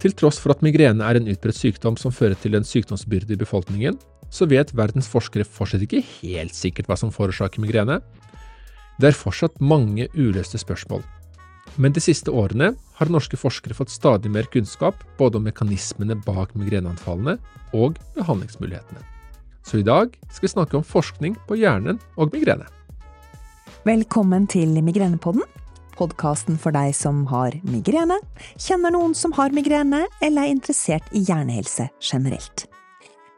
Til tross for at migrene er en utbredt sykdom som fører til en sykdomsbyrde i befolkningen, så vet verdens forskere fortsatt ikke helt sikkert hva som forårsaker migrene. Det er fortsatt mange uløste spørsmål. Men de siste årene har norske forskere fått stadig mer kunnskap både om mekanismene bak migreneanfallene og behandlingsmulighetene. Så i dag skal vi snakke om forskning på hjernen og migrene. Velkommen til Migrenepodden, podkasten for deg som har migrene, kjenner noen som har migrene, eller er interessert i hjernehelse generelt.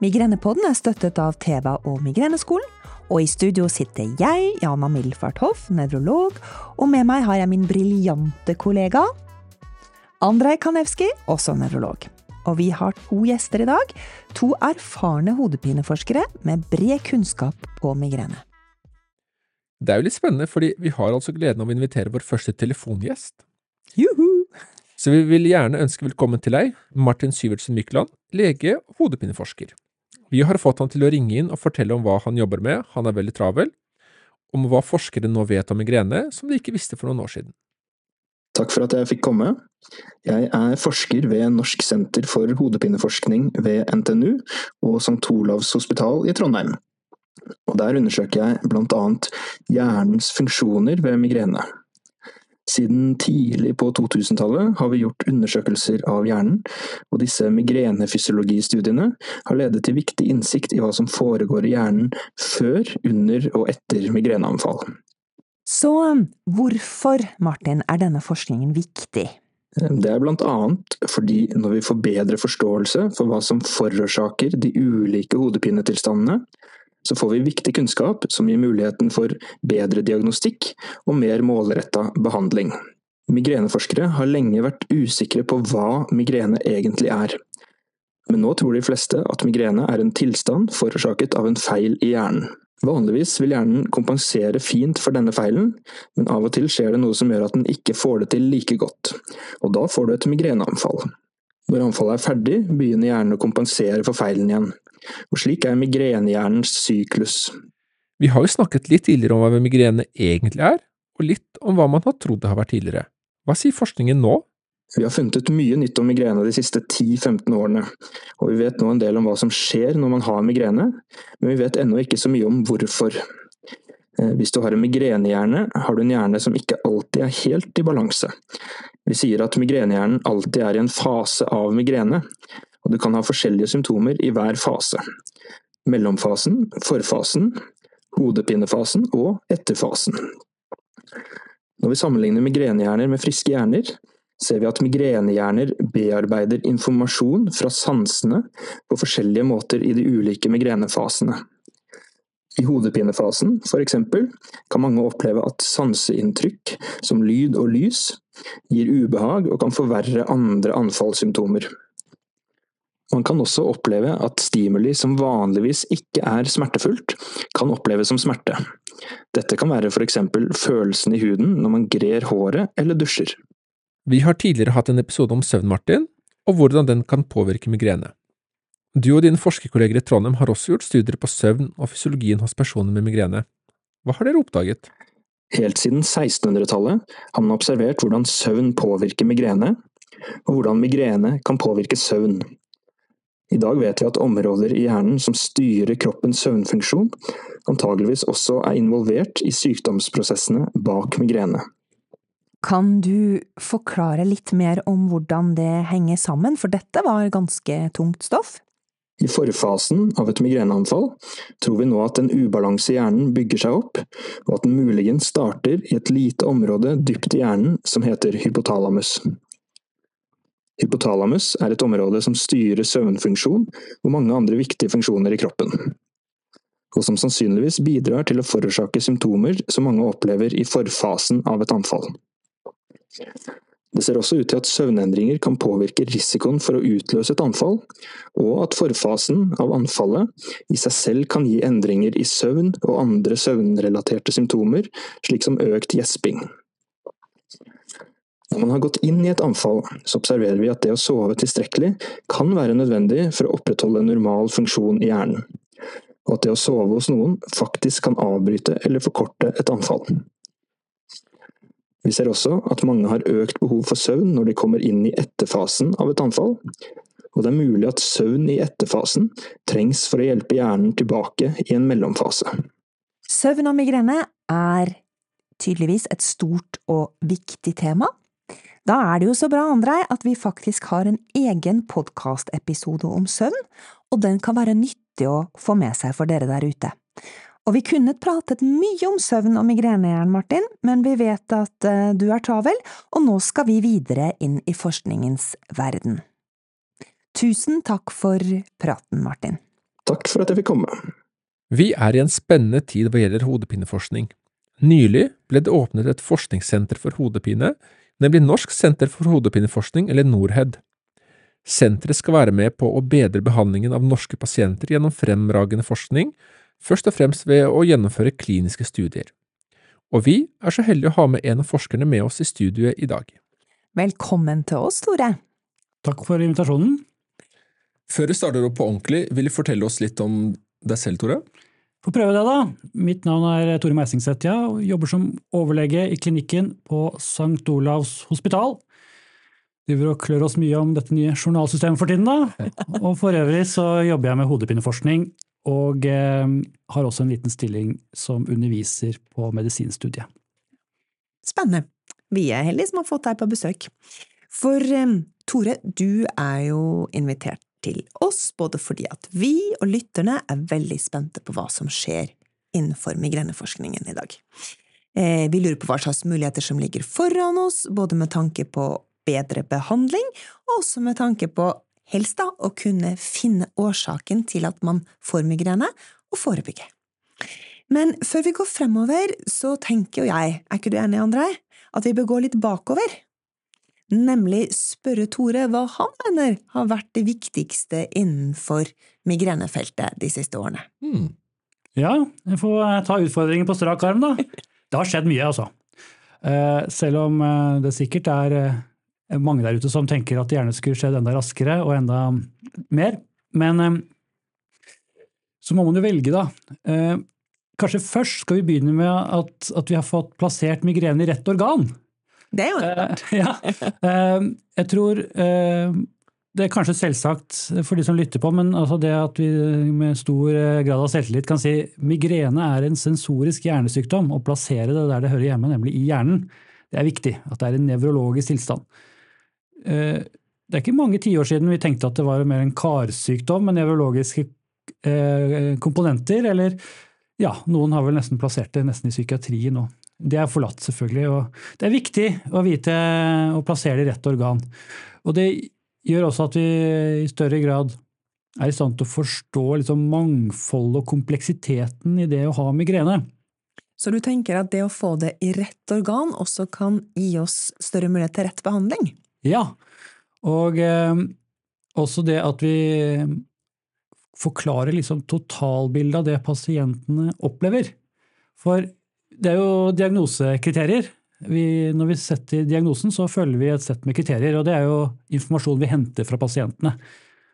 Migrenepodden er støttet av Teva og Migreneskolen, og i studio sitter jeg, Jana Milfart Hoff, nevrolog, og med meg har jeg min briljante kollega Andrej Kanevski, også nevrolog. Og vi har to gjester i dag, to erfarne hodepineforskere med bred kunnskap på migrene. Det er jo litt spennende, fordi vi har altså gleden av å invitere vår første telefongjest. Juhu! Så vi vil gjerne ønske velkommen til deg, Martin Syvertsen Mykland, lege og hodepineforsker. Vi har fått han til å ringe inn og fortelle om hva han jobber med, han er veldig travel, om hva forskere nå vet om migrene som de ikke visste for noen år siden. Takk for at jeg fikk komme. Jeg er forsker ved Norsk senter for hodepineforskning ved NTNU og St. Olavs hospital i Trondheim. Og der undersøker jeg blant annet hjernens funksjoner ved migrene. Siden tidlig på 2000-tallet har vi gjort undersøkelser av hjernen, og disse migrenefysiologistudiene har ledet til viktig innsikt i hva som foregår i hjernen før, under og etter migreneanfall. Så hvorfor, Martin, er denne forskningen viktig? Det er blant annet fordi når vi får bedre forståelse for hva som forårsaker de ulike hodepinetilstandene, så får vi viktig kunnskap som gir muligheten for bedre diagnostikk og mer målretta behandling. Migreneforskere har lenge vært usikre på hva migrene egentlig er. Men nå tror de fleste at migrene er en tilstand forårsaket av en feil i hjernen. Vanligvis vil hjernen kompensere fint for denne feilen, men av og til skjer det noe som gjør at den ikke får det til like godt, og da får du et migreneanfall. Når anfallet er ferdig, begynner hjernen å kompensere for feilen igjen, og slik er migrenehjernens syklus. Vi har jo snakket litt tidligere om hva migrene egentlig er, og litt om hva man har trodd det har vært tidligere. Hva sier forskningen nå? Vi har funnet ut mye nytt om migrene de siste 10-15 årene, og vi vet nå en del om hva som skjer når man har migrene, men vi vet ennå ikke så mye om hvorfor. Eh, hvis du har en migrenehjerne, har du en hjerne som ikke alltid er helt i balanse. Vi sier at migrenehjernen alltid er i en fase av migrene, og du kan ha forskjellige symptomer i hver fase. Mellomfasen, forfasen, hodepinefasen og etterfasen. Når vi sammenligner migrenehjerner med friske hjerner, ser vi at migrenehjerner bearbeider informasjon fra sansene på forskjellige måter i de ulike migrenefasene. I hodepinefasen, eksempel, kan mange oppleve at sanseinntrykk, som lyd og lys, gir ubehag og kan forverre andre anfallssymptomer. Man kan også oppleve at stimuli som vanligvis ikke er smertefullt, kan oppleves som smerte. Dette kan være for eksempel følelsen i huden når man grer håret eller dusjer. Vi har tidligere hatt en episode om søvn, Martin, og hvordan den kan påvirke migrene. Du og dine forskerkolleger i Trondheim har også gjort studier på søvn og fysiologien hos personer med migrene. Hva har dere oppdaget? Helt siden 1600-tallet har man observert hvordan søvn påvirker migrene, og hvordan migrene kan påvirke søvn. I dag vet vi at områder i hjernen som styrer kroppens søvnfunksjon, antageligvis også er involvert i sykdomsprosessene bak migrene. Kan du forklare litt mer om hvordan det henger sammen, for dette var ganske tungt stoff? I forfasen av et migreneanfall tror vi nå at en ubalanse i hjernen bygger seg opp, og at den muligens starter i et lite område dypt i hjernen som heter hypotalamus. Hypotalamus er et område som styrer søvnfunksjon og mange andre viktige funksjoner i kroppen, og som sannsynligvis bidrar til å forårsake symptomer som mange opplever i forfasen av et anfall. Det ser også ut til at søvnendringer kan påvirke risikoen for å utløse et anfall, og at forfasen av anfallet i seg selv kan gi endringer i søvn og andre søvnrelaterte symptomer, slik som økt gjesping. Når man har gått inn i et anfall, så observerer vi at det å sove tilstrekkelig kan være nødvendig for å opprettholde en normal funksjon i hjernen, og at det å sove hos noen faktisk kan avbryte eller forkorte et anfall. Vi ser også at mange har økt behov for søvn når de kommer inn i etterfasen av et anfall, og det er mulig at søvn i etterfasen trengs for å hjelpe hjernen tilbake i en mellomfase. Søvn og migrene er tydeligvis et stort og viktig tema. Da er det jo så bra, Andrei, at vi faktisk har en egen podkastepisode om søvn, og den kan være nyttig å få med seg for dere der ute. Og vi kunne pratet mye om søvn og migrenejern, Martin, men vi vet at uh, du er travel, og nå skal vi videre inn i forskningens verden. Tusen takk for praten, Martin. Takk for at jeg fikk komme. Vi er i en spennende tid hva gjelder hodepineforskning. Nylig ble det åpnet et forskningssenter for hodepine, nemlig Norsk senter for hodepineforskning, eller Norhed. Senteret skal være med på å bedre behandlingen av norske pasienter gjennom fremragende forskning, først og fremst ved å gjennomføre kliniske studier. Og vi er så heldige å ha med en av forskerne med oss i studioet i dag. Velkommen til oss, Tore. Takk for invitasjonen. Før vi starter opp på ordentlig, vil du fortelle oss litt om deg selv, Tore? Få prøve det, da. Mitt navn er Tore Meisingseth, ja, og jobber som overlege i klinikken på St. Olavs hospital. Driver og klør oss mye om dette nye journalsystemet for tiden, da. Og for øvrig så jobber jeg med hodepineforskning, og eh, har også en liten stilling som underviser på medisinstudiet. Spennende. Vi er heldige som har fått deg på besøk. For eh, Tore, du er jo invitert til oss, både fordi at vi og lytterne er veldig spente på hva som skjer innenfor migreneforskningen i dag. Eh, vi lurer på hva slags muligheter som ligger foran oss, både med tanke på bedre behandling, og også med tanke på helst da å kunne finne årsaken til at man får migrene, og forebygge. Men før vi går fremover, så tenker jo jeg, er ikke du enig, André, at vi bør gå litt bakover? Nemlig spørre Tore hva han mener har vært det viktigste innenfor migrenefeltet de siste årene. Mm. Ja, jeg får eh, ta utfordringen på strak arm, da. Det har skjedd mye, altså. Eh, selv om eh, det sikkert er mange der ute som tenker at det gjerne skulle skjedd enda raskere og enda mer. Men så må man jo velge, da. Kanskje først skal vi begynne med at, at vi har fått plassert migrene i rett organ. Det er jo uh, ja. Uh, jeg tror uh, det er kanskje selvsagt for de som lytter på, men altså det at vi med stor grad av selvtillit kan si migrene er en sensorisk hjernesykdom, og plassere det der det hører hjemme, nemlig i hjernen, det er viktig. At det er en nevrologisk tilstand. Det er ikke mange tiår siden vi tenkte at det var mer en karsykdom med nevrologiske komponenter, eller ja, noen har vel nesten plassert det nesten i psykiatrien nå. Det er forlatt, selvfølgelig. Og det er viktig å vite å plassere det i rett organ. Og det gjør også at vi i større grad er i stand til å forstå liksom mangfoldet og kompleksiteten i det å ha migrene. Så du tenker at det å få det i rett organ også kan gi oss større mulighet til rett behandling? Ja, og eh, også det at vi forklarer liksom totalbildet av det pasientene opplever. For det er jo diagnosekriterier. Vi, når vi setter diagnosen, så følger vi et sett med kriterier. og Det er jo informasjon vi henter fra pasientene.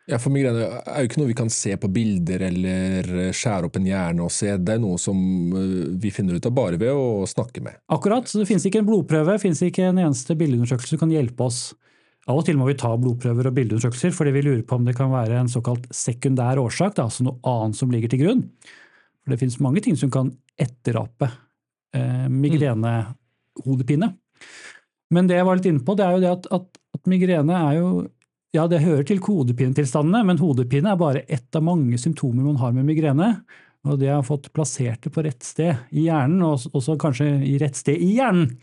Ja, for Migrene er jo ikke noe vi kan se på bilder eller skjære opp en hjerne og se. Det er noe som øh, vi finner ut av bare ved å snakke med. Akkurat. så Det finnes ikke en blodprøve, det finnes ikke en eneste bildeundersøkelse som kan hjelpe oss. Av og til må vi ta blodprøver og bildeundersøkelser fordi vi lurer på om det kan være en såkalt sekundær årsak, altså noe annet som ligger til grunn. For Det finnes mange ting som kan etterape eh, migrenehodepine. Men det jeg var litt inne på, det er jo det at, at, at migrene er jo ja, det hører til hodepinetilstandene, men hodepine er bare ett av mange symptomer man har med migrene. Og det har fått plassert det på rett sted i hjernen, og også kanskje i rett sted i hjernen,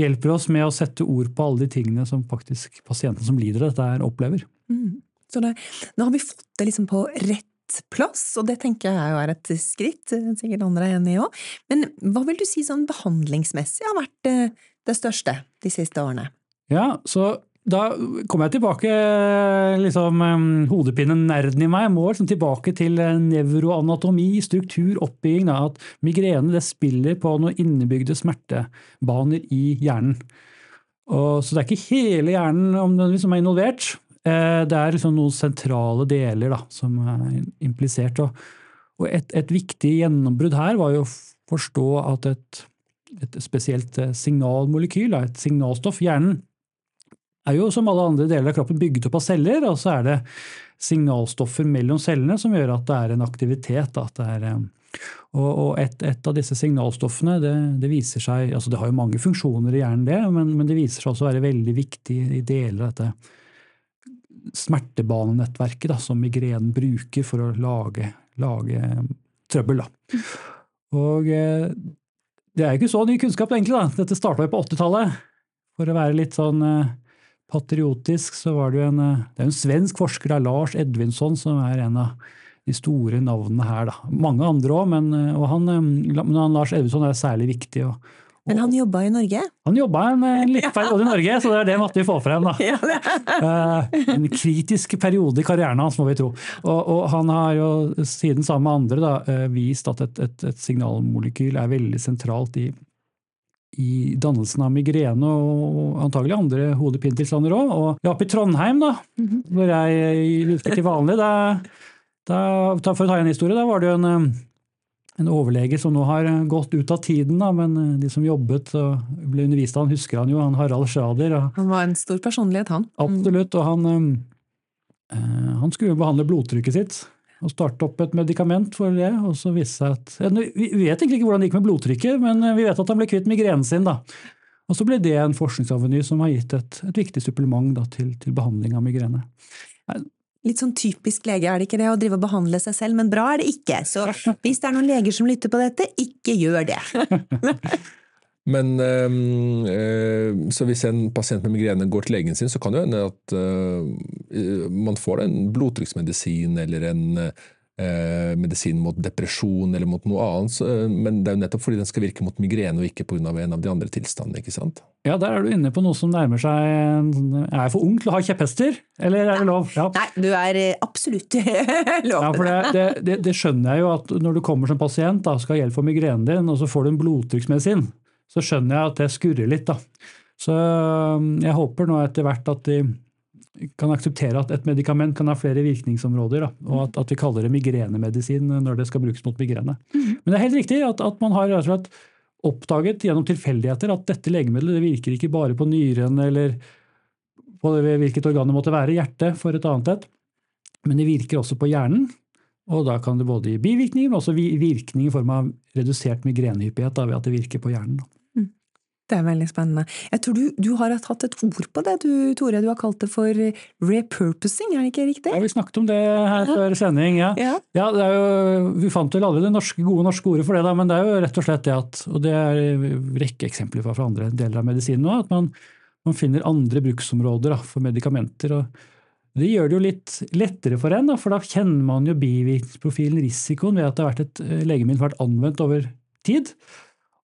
hjelper oss med å sette ord på alle de tingene som faktisk pasienten som lider av dette, opplever. Mm. Så det, nå har vi fått det liksom på rett plass, og det tenker jeg jo er et skritt, sikkert andre er enig i òg. Men hva vil du si sånn behandlingsmessig har vært det, det største de siste årene? Ja, så da kommer jeg tilbake, liksom hodepinnen-nerden i meg, må liksom tilbake til eh, nevroanatomi, struktur, oppbygging. Da, at migrene det spiller på noen innebygde smertebaner i hjernen. Og, så det er ikke hele hjernen som er involvert, Eh, det er liksom noen sentrale deler da, som er implisert. Og, et, et, viktig gjennombrudd her var jo å forstå at et et spesielt signalmolekyl, et signalstoff. Hjernen er jo som alle andre deler av kroppen bygget opp av celler, og så er det signalstoffer mellom cellene som gjør at det er en aktivitet. Er, og, og et, et, av disse signalstoffene det, det, viser seg, altså det har jo mange funksjoner i hjernen, det, men, men det viser seg også å være veldig viktig i deler av dette smertebanenettverket da, som migrenen bruker for å lage, lage trøbbel. Da. Og eh, det er jo ikke så ny kunnskap, egentlig. da. Dette starta jo på 80-tallet. For å være litt sånn eh, patriotisk, så var det jo en, eh, det er en svensk forsker, da, Lars Edvinsson, som er en av de store navnene her. Da. Mange andre òg, men, han, han, Lars Edvinsson er særlig viktig. Og, men han jobba i Norge? Han jobba en, en liten periode i Norge, så det er det måtte vi få frem. da. Uh, en kritisk periode i karrieren hans, må vi tro. Og, og han har jo siden sammen med andre da, uh, vist at et, et, et, signalmolekyl er veldig sentralt i, i dannelsen av migrene og antagelig andre hodepinetilstander òg. Og oppe i Trondheim, da, -hmm. hvor jeg virker til vanlig, da, da, for å ta en historie, da var det jo en en overlege som nå har gått ut av tiden, da, men eh, de som jobbet og ble undervist av han, husker han jo, han Harald Schrader. Han var en stor personlighet, han. Mm. Absolutt, og han, øh, han skulle jo behandle blodtrykket sitt. Og starte opp et medikament for det. og så viste seg at, Vi vet egentlig ikke hvordan det gikk med blodtrykket, men vi vet at han ble kvitt migrenen sin. da. Og så ble det en forskningsaveny som har gitt et, et viktig supplement da, til, til, behandling av migrene. Litt sånn typisk lege, er det ikke det, å drive og behandle seg selv, men bra er det ikke. Så hvis det er noen leger som lytter på dette, ikke gjør det. men øh, så hvis en pasient med migrene går til legen sin, så kan det hende at øh, man får en blodtrykksmedisin eller en Eh, medisin mot depresjon eller mot noe annet, men det er jo nettopp fordi den skal virke mot migrene og ikke pga. en av de andre tilstandene. ikke sant? Ja, Der er du inne på noe som nærmer seg Er jeg for ung til å ha kjepphester, eller er det lov? Ja. Nei, du er eh, absolutt lov. Ja, for det, det, det, skjønner jeg jo at når du kommer som pasient da, skal ha hjelp for migrenen din, og så får du en blodtrykksmedisin, så skjønner jeg at det skurrer litt. da. Så jeg håper nå etter hvert at de kan akseptere at et medikament kan ha flere virkningsområder, da, og at, at, vi kaller det migrenemedisin når det skal brukes mot migrene. Mm. Men det er helt riktig at, at man har slett, oppdaget gjennom tilfeldigheter at dette legemiddelet det virker ikke bare på nyren eller på hvilket organ det måtte være, hjertet for et annet et, men det virker også på hjernen. Og da kan det både gi bivirkninger, men også virkning i form av redusert migrenehyppighet ved at det virker på hjernen. Det er veldig spennende. Jeg tror du, du, har hatt et ord på det, du, Tore. Du har kalt det for repurposing, er det ikke riktig? Ja, vi snakket om det her før sending. Ja. ja. ja jo, vi fant vel aldri det norske, gode norske ordet for det, da, men det er jo rett og slett det at Og det er en rekke eksempler fra andre deler av medisinen nå, at man, man finner andre bruksområder da, for medikamenter. og det gjør det jo litt lettere for en, da, for da kjenner man jo bivirkningsprofilen, risikoen, ved at det har vært et eh, legemiddel som har vært anvendt over tid.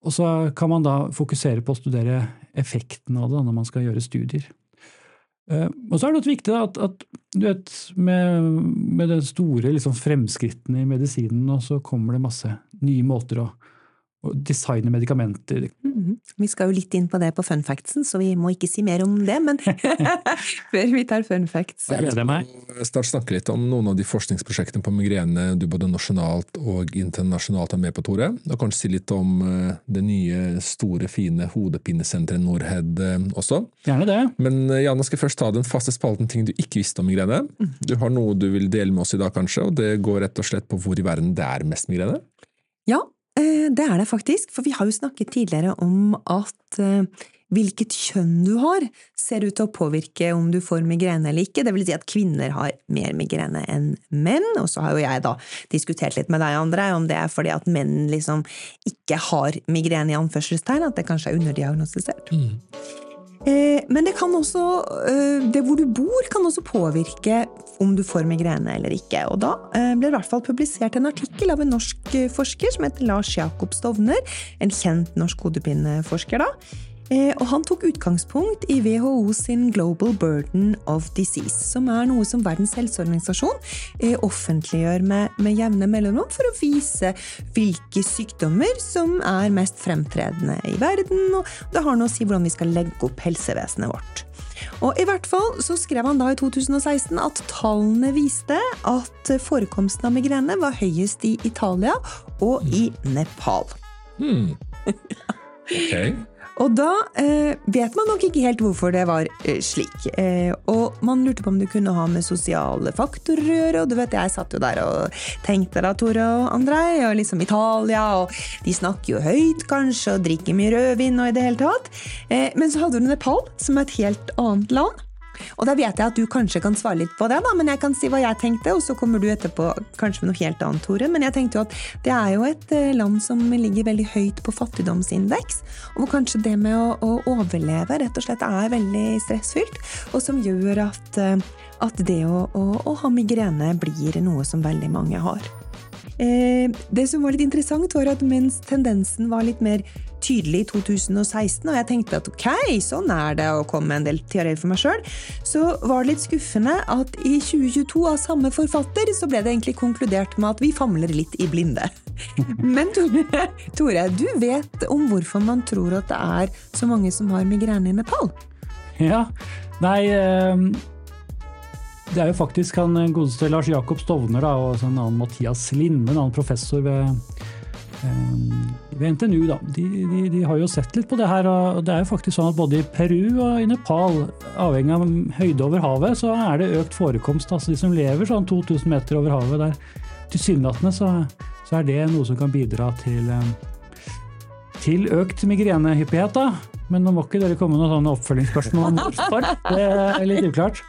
Og så kan man da fokusere på å studere effekten av det når man skal gjøre studier. Eh, og så er det viktig at, at vet, med, med de store liksom, fremskrittene i medisinen, så kommer det masse nye måter å og designe medikamenter. Mm -hmm. Vi skal jo litt inn på det på fun factsen, så vi må ikke si mer om det, men før vi tar fun facts Jeg gleder meg. Snart snakke litt om noen av de forskningsprosjektene på migrene du både nasjonalt og internasjonalt er med på, Tore. Og kanskje si litt om eh, det nye, store, fine hodepinesenteret Norhead eh, også. Gjerne det. Men eh, Janne skal først ta den faste spalten ting du ikke visste om migrene. Mhm. Du har noe du vil dele med oss i dag, kanskje, og det går rett og slett på hvor i verden det er mest migrene? Ja, det er det faktisk, for vi har jo snakket tidligere om at eh, hvilket kjønn du har, ser ut til å påvirke om du får migrene eller ikke. Det vil si at kvinner har mer migrene enn menn, og så har jo jeg da diskutert litt med deg, André, om det er fordi at menn liksom ikke har migrene i anførselstegn, at det kanskje er underdiagnostisert. Mm. Eh, men det kan også, eh, det hvor du bor, kan også påvirke om du får migrene eller ikke. Og da eh, ble det i hvert fall publisert en artikkel av en norsk forsker som heter Lars Jakob Stovner, en kjent norsk hodepineforsker da, Eh, og han tok utgangspunkt i WHO sin Global Burden of Disease, som er noe som Verdens helseorganisasjon eh, offentliggjør med, med jevne mellomrom for å vise hvilke sykdommer som er mest fremtredende i verden, og det har noe å si hvordan vi skal legge opp helsevesenet vårt. Og i hvert fall så skrev han da i 2016 at tallene viste at forekomsten av migrene var høyest i Italia og i Nepal. Hmm. Ok. Og da eh, vet man nok ikke helt hvorfor det var eh, slik. Eh, og man lurte på om det kunne ha med sosiale faktorer å gjøre. Og du vet, jeg satt jo der og tenkte da, Tore og Andrei, og liksom Italia, og de snakker jo høyt kanskje, og drikker mye rødvin og i det hele tatt. Eh, men så hadde du Nepal, som er et helt annet land. Og da vet jeg at du kanskje kan svare litt på det, da, men jeg kan si hva jeg tenkte, og så kommer du etterpå kanskje med noe helt annet, Tore. Men jeg tenkte jo at det er jo et eh, land som ligger veldig høyt på fattigdomsindeks, og hvor kanskje det med å, å overleve rett og slett er veldig stressfylt, og som gjør at, eh, at det å, å, å ha migrene blir noe som veldig mange har. Eh, det som var litt interessant, var at mens tendensen var litt mer tydelig i 2016, og jeg tenkte at ok, sånn er det å komme med en del teorier for meg sjøl, så var det litt skuffende at i 2022 av samme forfatter så ble det egentlig konkludert med at vi famler litt i blinde. Men Tore, Tore, du vet om hvorfor man tror at det er så mange som har migrene i Nepal? Ja, nei eh, Det er jo faktisk han godeste Lars Jakob Stovner da, og en annen Mathias Linde, en annen professor ved, eh, ved NTNU. Da. De, de, de, har jo sett litt på det her. og Det er jo faktisk sånn at både i Peru og i Nepal, avhengig av høyde over havet, så er det økt forekomst. altså De som lever sånn 2000 meter over havet der, tilsynelatende så, så er det noe som kan bidra til eh, til økt migrenehyppighet, da. Men nå må ikke dere komme med noen sånne oppfølgingsspørsmål om hvorfor. Det er litt uklart.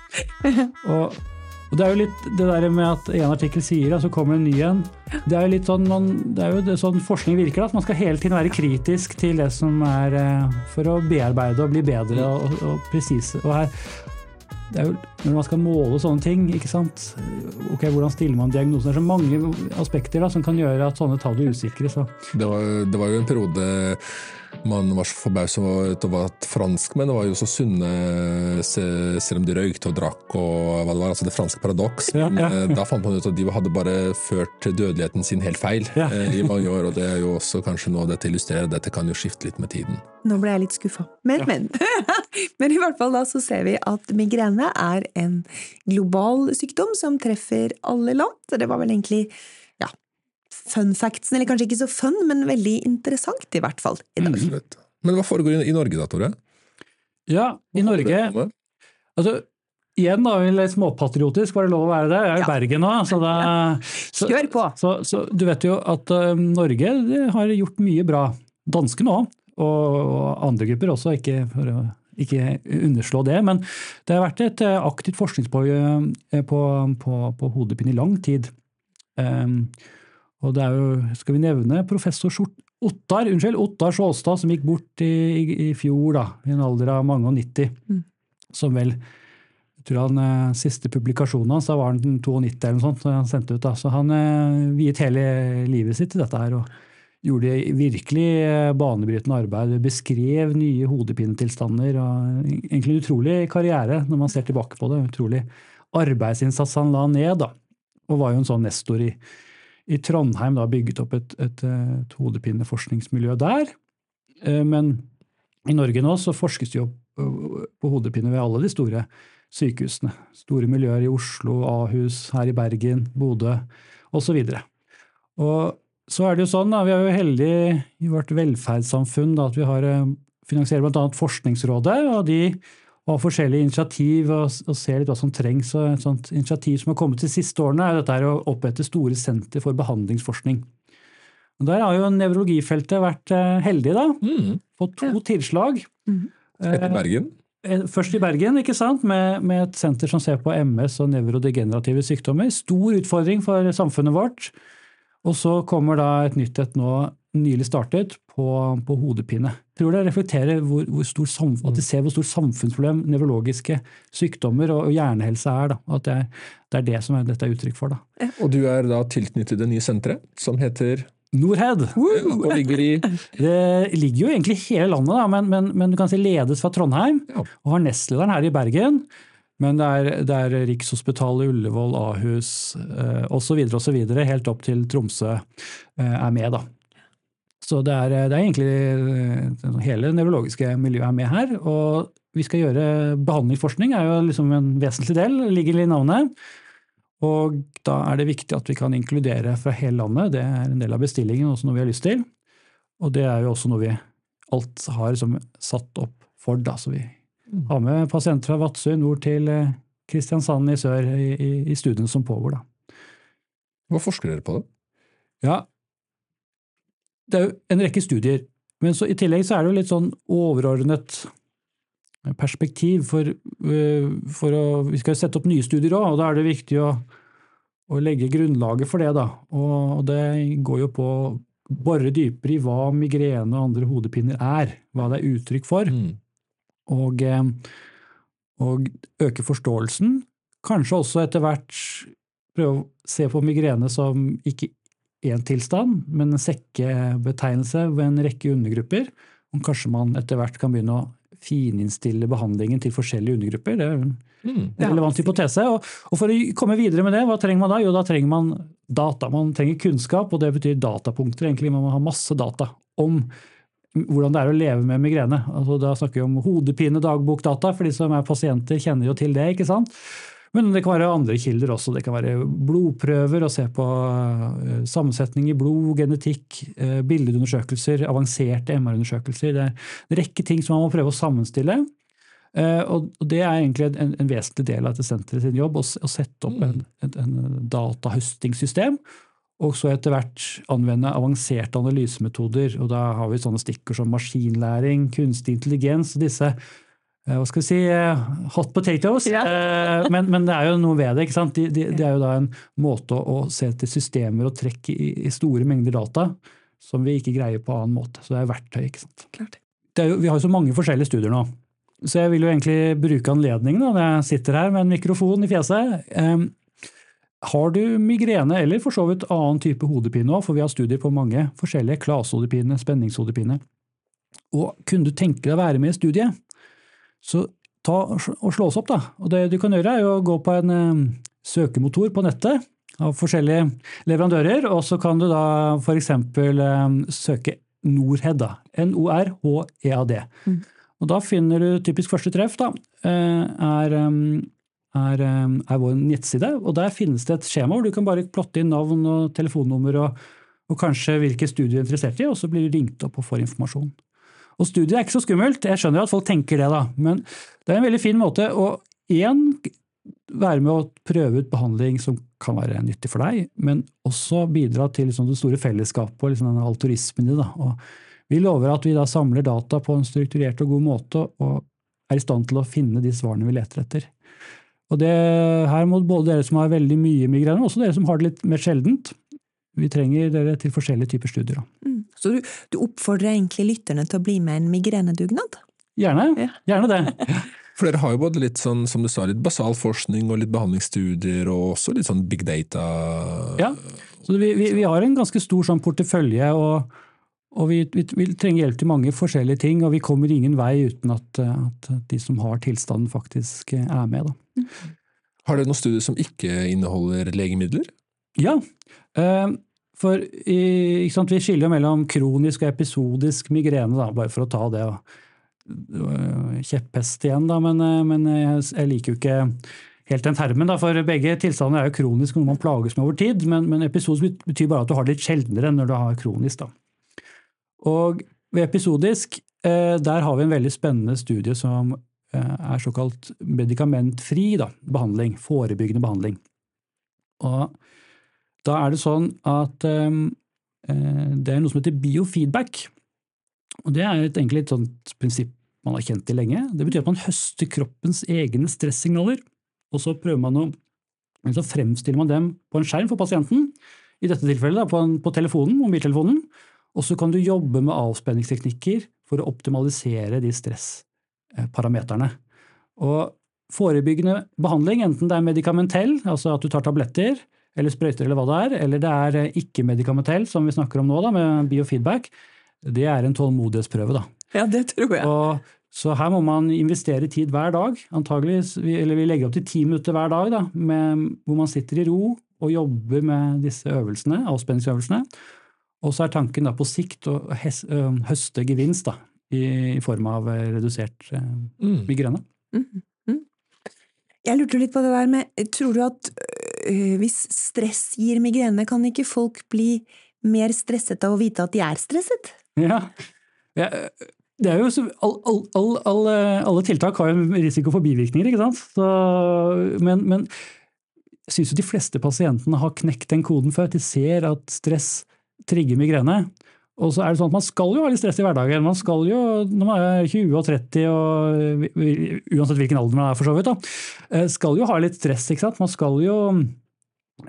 Og, og, det er jo litt det der med at en artikkel sier, og så kommer en ny en. Det er jo litt sånn, man, det er jo det, sånn forskning virker, at man skal hele tiden være kritisk til det som er eh, For å bearbeide og bli bedre og, og, og presise. Og her, det er jo når man skal måle sånne ting, ikke sant. Ok, Hvordan stiller man diagnosen? Det er så mange aspekter da, som kan gjøre at sånne tall blir usikre. Så. Det, var, det var jo en periode man var så forbausa over at franskmenn var jo så sunne selv om de røykte og drakk og hva det var. Altså det franske paradoks. Ja, ja. ja. da fant man ut at de hadde bare ført dødeligheten sin helt feil Ja. eh, i mange år. Og det er jo også kanskje noe dette illustrerer. Dette kan jo skifte litt med tiden. Nå ble jeg litt skuffa. Men, men. men i hvert fall da så ser vi at migrene er en global sykdom som treffer alle land. Så det var vel egentlig fun factsen, eller kanskje ikke så fun, men veldig interessant i hvert fall i dag. Absolutt. Men hva foregår i- Norge da, Tore? Ja, i Norge altså, Igjen da, litt småpatriotisk, var det lov å være det? Jeg er i Ja. Bergen nå. Så, da, så, Kjør på! så, så du vet jo at uh, Norge har gjort mye bra. Danskene òg, og, og andre grupper også, ikke for å ikke underslå det. Men det har vært et uh, aktivt forskningsmiljø uh, på, på, på hodepine i lang tid. Um, og det er jo, skal vi nevne professor Skjort Ottar, unnskyld, Ottar Sjåstad, som gikk bort i, i, i fjor, da, i en alder av mange og 90. Mm. Som vel jeg tror han eh, Siste publikasjonen hans da var han 92 eller noe sånt. så han sendte ut da. Så han eh, viet hele livet sitt til dette her. og Gjorde virkelig eh, banebrytende arbeid. Beskrev nye hodepinetilstander. og Egentlig en utrolig karriere når man ser tilbake på det. Utrolig arbeidsinnsats han la ned. da. Og var jo en sånn nestor i, i Trondheim. da Bygget opp et, et, et hodepineforskningsmiljø der. Eh, Men i Norge nå så forskes det jo på på hodepine ved alle de store sykehusene. Store miljøer i Oslo, Ahus, her i Bergen, Bodø osv. Og så er det jo sånn, da, vi er jo heldige i vårt velferdssamfunn da, at vi har eh, finansierer bl.a. Forskningsrådet, og de har forskjellige initiativ og, og se litt hva som trengs. og Et sånt initiativ som har kommet de siste årene, er dette å opprette store senter for behandlingsforskning. Og Der har jo nevrologifeltet vært eh, heldig, da. Mm. Fått to tilslag. Mm. Etter Bergen? Eh, Først i Bergen, ikke sant? Med, med et senter som ser på MS og nevrodegenerative sykdommer. Stor utfordring for samfunnet vårt. Og så kommer da et nytt et nå nylig startet på, på hodepine. Jeg tror det reflekterer hvor, hvor stor sam, at de ser hvor stort samfunnsproblem nevrologiske sykdommer og, og hjernehelse er. Da. At det er, det er det som er, dette er uttrykk for. Da. Og du er da tilknyttet det nye senteret, som heter Norhead. Og ligger i Det ligger jo egentlig i hele landet, da, men, men, men du kan si ledes fra Trondheim. Ja. Og har nestlederen her i Bergen. Men det er, det er Rikshospitalet, Ullevål, Ahus eh, osv. osv. helt opp til Tromsø eh, er med. da. Så det er, det er egentlig eh, hele det nevrologiske miljøet er med her. Og vi skal gjøre behandlingsforskning, er jo liksom en vesentlig del, ligger i navnet. Og da er det viktig at vi kan inkludere fra hele landet. Det er en del av bestillingen, også noe vi har lyst til. Og det er jo også noe vi alt har liksom satt opp for. Da. Så vi Mm. har med pasienter fra Vadsø i nord til eh, Kristiansand i sør i, i, i studiene som pågår. Da. Hva forsker dere på, da? Ja, det er jo en rekke studier, men så i tillegg så er det jo litt sånn overordnet perspektiv. For, øh, for å, vi skal jo sette opp nye studier òg, og da er det viktig å, å legge grunnlaget for det. da. Og, og det går jo på å bore dypere i hva migrene og andre hodepiner er, hva det er uttrykk for. Mm. og, eh, og øke forståelsen. Kanskje også etter hvert prøve å se på migrene som ikke én tilstand, men en sekkebetegnelse ved en rekke undergrupper. Og kanskje man etter hvert kan begynne å fininnstille behandlingen til forskjellige undergrupper. Det er en Mm. relevant hypotese. Og, og for å komme videre med det, hva trenger man da? Jo, da trenger man data. Man trenger kunnskap, og det betyr datapunkter. egentlig. Man må ha masse data om hvordan det er å leve med migrene. Altså, da snakker vi om hodepine, dagbokdata, for de som er pasienter kjenner jo til det. ikke sant? Men det kan være andre kilder også. Det kan være blodprøver, å se på eh, sammensetning i blod, genetikk, eh, bildeundersøkelser, avanserte MR-undersøkelser. Det er en rekke ting som man må prøve å sammenstille. Eh, Og det er egentlig en, en vesentlig del av dette senteret sin jobb, å, sette opp en, en, en datahøstingssystem. Og så etter hvert anvende avanserte analysemetoder. Og da har vi sånne stikkord som maskinlæring, kunstig intelligens og disse hva skal vi si, eh, hot potatoes. Eh, Men, men det er jo noe ved det. ikke sant? Det de, de er jo da en måte å, se til systemer og trekk i, i store mengder data som vi ikke greier på annen måte. Så det er verktøy. ikke sant? Klart. det jo, vi har jo så mange forskjellige studier nå. Så jeg vil jo egentlig bruke anledningen da, når jeg sitter her med en mikrofon i fjeset. Em, har du migrene, eller for så vidt annen type hodepine òg, for vi har studier på mange forskjellige, klasehodepine, spenningshodepine, og kunne du tenke deg å være med i studiet, så ta og slå oss opp, da. Og det du kan gjøre, er å gå på en søkemotor på nettet av forskjellige leverandører, og så kan du da f.eks. søke Norhed, da. N-O-R-H-E-A-D. Mm. Og da finner du typisk første treff, da, eh, er, er, er vår nettside. Og der finnes det et skjema hvor du kan bare plotte inn navn og telefonnummer og, og kanskje hvilke studier du er interessert i, og så blir du ringt opp og får informasjon. Og studiet er ikke så skummelt, jeg skjønner at folk tenker det, da, men det er en veldig fin måte å én være med å prøve ut behandling som kan være nyttig for deg, men også bidra til liksom, det store fellesskapet og liksom, den alturismen. Da. Og vi lover at vi da samler data på en strukturert og god måte, og er i stand til å finne de svarene vi leter etter. Og det her må både dere som har veldig mye migrene, og også dere som har det litt mer sjeldent. Vi trenger dere til forskjellige typer studier. Da. Så du, du oppfordrer egentlig lytterne til å bli med i en migrenedugnad? Gjerne. Ja. Gjerne det. For dere har jo både litt sånn, som du sa, litt basal forskning og litt behandlingsstudier, og også litt sånn big data. Ja. Så vi, vi, vi har en ganske stor sånn portefølje, og, og vi, vi, vi trenger hjelp til mange forskjellige ting. Og vi kommer ingen vei uten at, at de som har tilstanden, faktisk er med. Da. Har dere noen studier som ikke inneholder legemidler? Ja, eh, for i, sant, vi skiller mellom kronisk og episodisk migrene, da, bare for å ta det. Kjepphest igjen, da, men, eh, men jeg, jeg liker jo ikke helt den termen. Da, for begge tilstander er jo kronisk, noe man plages med over tid. Men, men episodisk betyr bare at du har det litt sjeldnere enn når du har kronisk. Da. Og ved episodisk, eh, der har vi en veldig spennende studie som eh, er såkalt medikamentfri da, behandling. Forebyggende behandling. Og da er det sånn at eh, det er noe som heter biofeedback. Og det er et, egentlig et sånt prinsipp man har kjent til lenge. Det betyr at man høster kroppens egne stressignaler, og så prøver man å så fremstiller man dem på en skjerm for pasienten, i dette tilfellet da, på, en, på telefonen, mobiltelefonen, og så kan du jobbe med avspenningsteknikker for å optimalisere de stressparameterne. Og forebyggende behandling, enten det er medikamentell, altså at du tar tabletter, eller sprøyter eller hva det er, eller det er eh, ikke-medikamentell, som vi snakker om nå, da, med biofeedback, det er en tålmodighetsprøve. da. Ja, det tror jeg. Og, så her må man investere tid hver dag. Antagelig, eller vi legger opp til ti minutter hver dag, da, med, hvor man sitter i ro og jobber med disse øvelsene, avspenningsøvelsene. Og så er tanken da på sikt å høste gevinst da, i, form av eh, redusert migrene. Mm. Mm. Mhm, mhm. Jeg lurte litt på det der med Tror du at hvis stress gir migrene, kan ikke folk bli mer stresset av å vite at de er stresset? Ja. ja Det er jo, så- all, all, all, alle, tiltak har jo risiko for bivirkninger, ikke sant? Så, men, men jeg syns jo de fleste pasientene har knekt den koden før. De ser at stress trigger migrene. Og så er det sånn at Man skal jo ha litt stress i hverdagen. Man skal jo, Når man er 20 og 30, og uansett hvilken alder man er, for så vidt, da, eh, skal jo ha litt stress. ikke sant? Man skal jo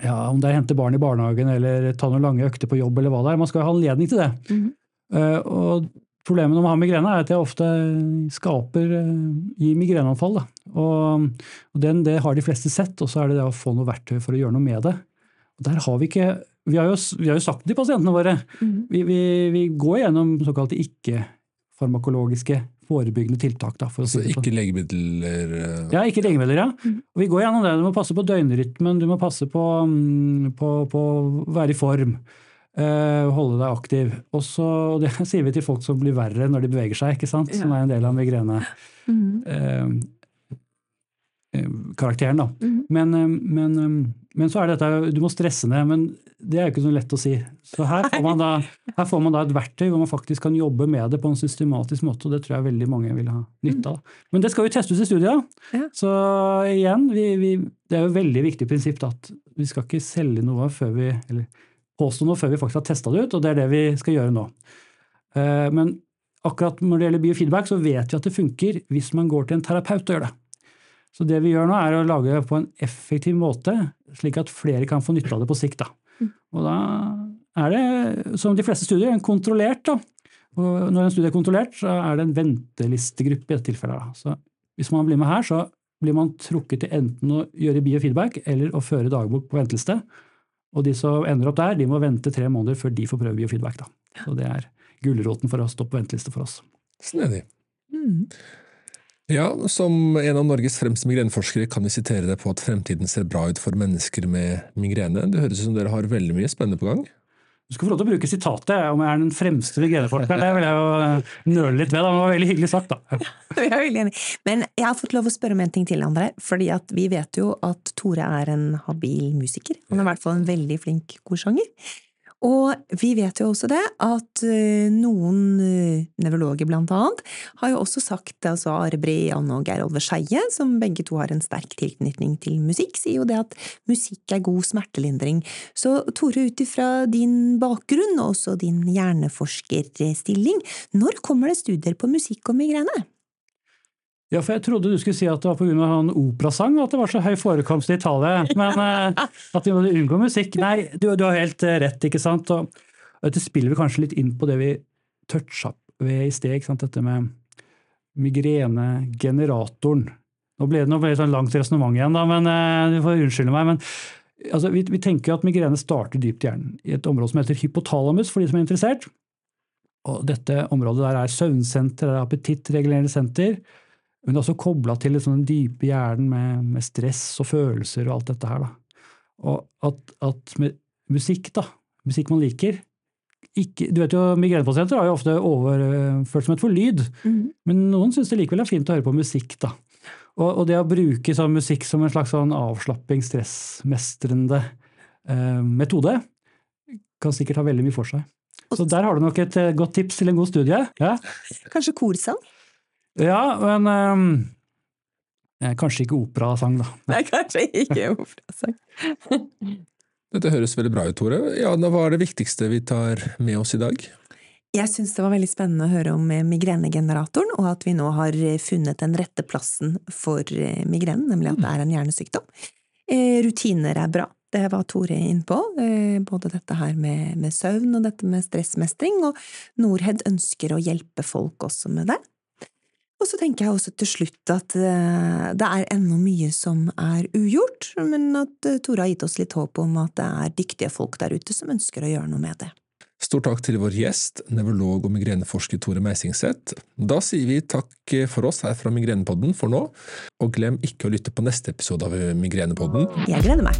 ja, Om det er hente barn i barnehagen eller ta noen lange økter på jobb, eller hva det er. Man skal jo ha anledning til det. Mm. Eh, og Problemet når man har migrene, er at det ofte skaper i migreneanfall. Og, og den, det har de fleste sett, og så er det det å få noe verktøy for å gjøre noe med det. Og der har Vi ikke, vi har, jo, vi har jo sagt til pasientene våre mm. vi, vi, vi går gjennom såkalte ikke-farmakologiske forebyggende tiltak. Da, for å si Altså det ikke legemidler eh, ja, ikke legemidler, ja. Mm. Vi går gjennom det. Du må passe på døgnrytmen, du må passe på, mm, på, på å være i form. Uh, holde deg aktiv. Og så, og det sier vi til folk som blir verre når de beveger seg, ikke sant? som er en del av migrene. Mm. eh, eh, karakteren, da. Mm. Men, men, men så er dette Du må stresse ned, men det er jo ikke så lett å si. Så her får man da, her får man da et verktøy hvor man faktisk kan jobbe med det på en systematisk måte, og det tror jeg veldig mange vil ha nytte av. Men det skal jo testes i studiet. Ja. Så igjen, vi, vi, det er jo et veldig viktig prinsipp da, at vi skal ikke selge noe før vi eller påstå noe før vi faktisk har testa det ut, og det er det vi skal gjøre nå. Eh, Men akkurat når det gjelder biofeedback, så vet vi at det funker hvis man går til en terapeut og gjør det. Så det vi gjør nå, er å lage det på en effektiv måte, slik at flere kan få nytte av det på sikt. Da. Og da er det, som de fleste studier, en kontrollert. Da. Og når en studie er kontrollert, så er det en ventelistegruppe i dette tilfellet. Da. Så hvis man blir med her, så blir man trukket til enten å gjøre biofeedback eller å føre dagbok på venteliste. Og de som ender opp der, de må vente tre måneder før de får prøve biofeedback. Da. Så det er gulroten for å stå på venteliste for oss. Snedig. Mhm. Ja, som en av Norges fremste migreneforskere kan vi sitere deg på at fremtiden ser bra ut for mennesker med migrene. Det høres ut som dere har veldig mye spennende på gang. Du skal få lov til å bruke sitatet om jeg er den fremste migreneforskeren. Det vil jeg jo eh, nøle litt ved. Da. Det var veldig hyggelig sagt, da. Jeg er veldig enig. Men jeg har fått lov å spørre om en ting til, André. fordi at vi vet jo at Tore er en habil musiker. Han er i hvert fall en veldig flink korsanger. Og vi vet jo også det at eh, noen uh, nevrologer blant annet har jo også sagt, altså Are Brean og Geir Olve Skeie, som begge to har en sterk tilknytning til musikk, sier jo det at musikk er god smertelindring. Så Tore, ut ifra din bakgrunn og også din hjerneforskerstilling, når kommer det studier på musikk og migrene? Ja, for jeg trodde du skulle si at det var pga. han operasang at det var så høy forekomst i Italia. Men eh, at vi måtte unngå musikk. Nei, du, du har helt eh, rett, ikke sant. Og dette spiller vi kanskje litt inn på det vi toucha ved i sted, ikke sant? dette med migrenegeneratoren. Nå ble det, nå et sånn langt resonnement igjen, da, men eh, du får unnskylde meg. men altså, vi, vi tenker at migrene starter dypt i hjernen, i et område som heter hypotalamus, for de som er interessert. Og dette området der er søvnsenter, det er appetittregulerende senter. Men det er også kobla til liksom den dype hjernen med, med, stress og følelser og alt dette her. Da. Og at, at med musikk, da, musikk man liker ikke, du vet jo, Migrenepasienter har jo ofte overfølsomhet for lyd, men noen syns det likevel er fint å høre på musikk. da. Og, og det å bruke sånn musikk som en slags sånn avslapping, stressmestrende eh, metode, kan sikkert ha veldig mye for seg. Så der har du nok et eh, godt tips til en god studie. Ja. Kanskje korsang? Ja, men um, Kanskje ikke operasang, da. Nei, kanskje ikke operasang. Dette høres veldig bra ut, Tore. Ja, Hva er det viktigste vi tar med oss i dag? Jeg syns det var veldig spennende å høre om migrenegeneratoren, og at vi nå har funnet den rette plassen for migrenen, nemlig at det er en hjernesykdom. Rutiner er bra, det var Tore innpå. både dette her med, med søvn og dette med stressmestring, og Norhed ønsker å hjelpe folk også med det. Og så tenker jeg også til slutt at det er ennå mye som er ugjort, men at Tore har gitt oss litt håp om at det er dyktige folk der ute som ønsker å gjøre noe med det. Stor takk til vår gjest, nevrolog og migreneforsker Tore Meisingseth. Da sier vi takk for oss her fra Migrenepodden for nå, og glem ikke å lytte på neste episode av Migrenepodden. Jeg gleder meg.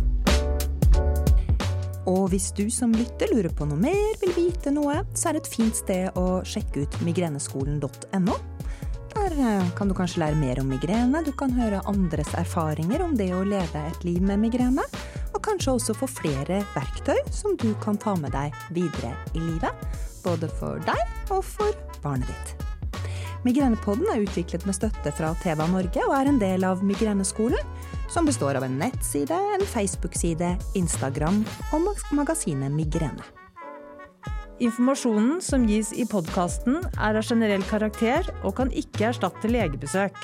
Og hvis du som lytter lurer på noe mer, vil vite noe, så er det et fint sted å sjekke ut migreneskolen.no. Der kan du kanskje lære mer om migrene, du kan høre andres erfaringer om det å leve et liv med migrene, og kanskje også få flere verktøy som du kan ta med deg videre i livet, både for deg og for barnet ditt. Migrenepodden er utviklet med støtte fra TVA Norge og er en del av Migreneskolen, som består av en nettside, en Facebook-side, Instagram og magasinet Migrene. Informasjonen som gis i podkasten er av generell karakter og kan ikke erstatte legebesøk.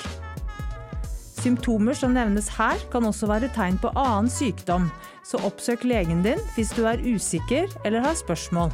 Symptomer som nevnes her kan også være tegn på annen sykdom, så oppsøk legen din hvis du er usikker eller har spørsmål.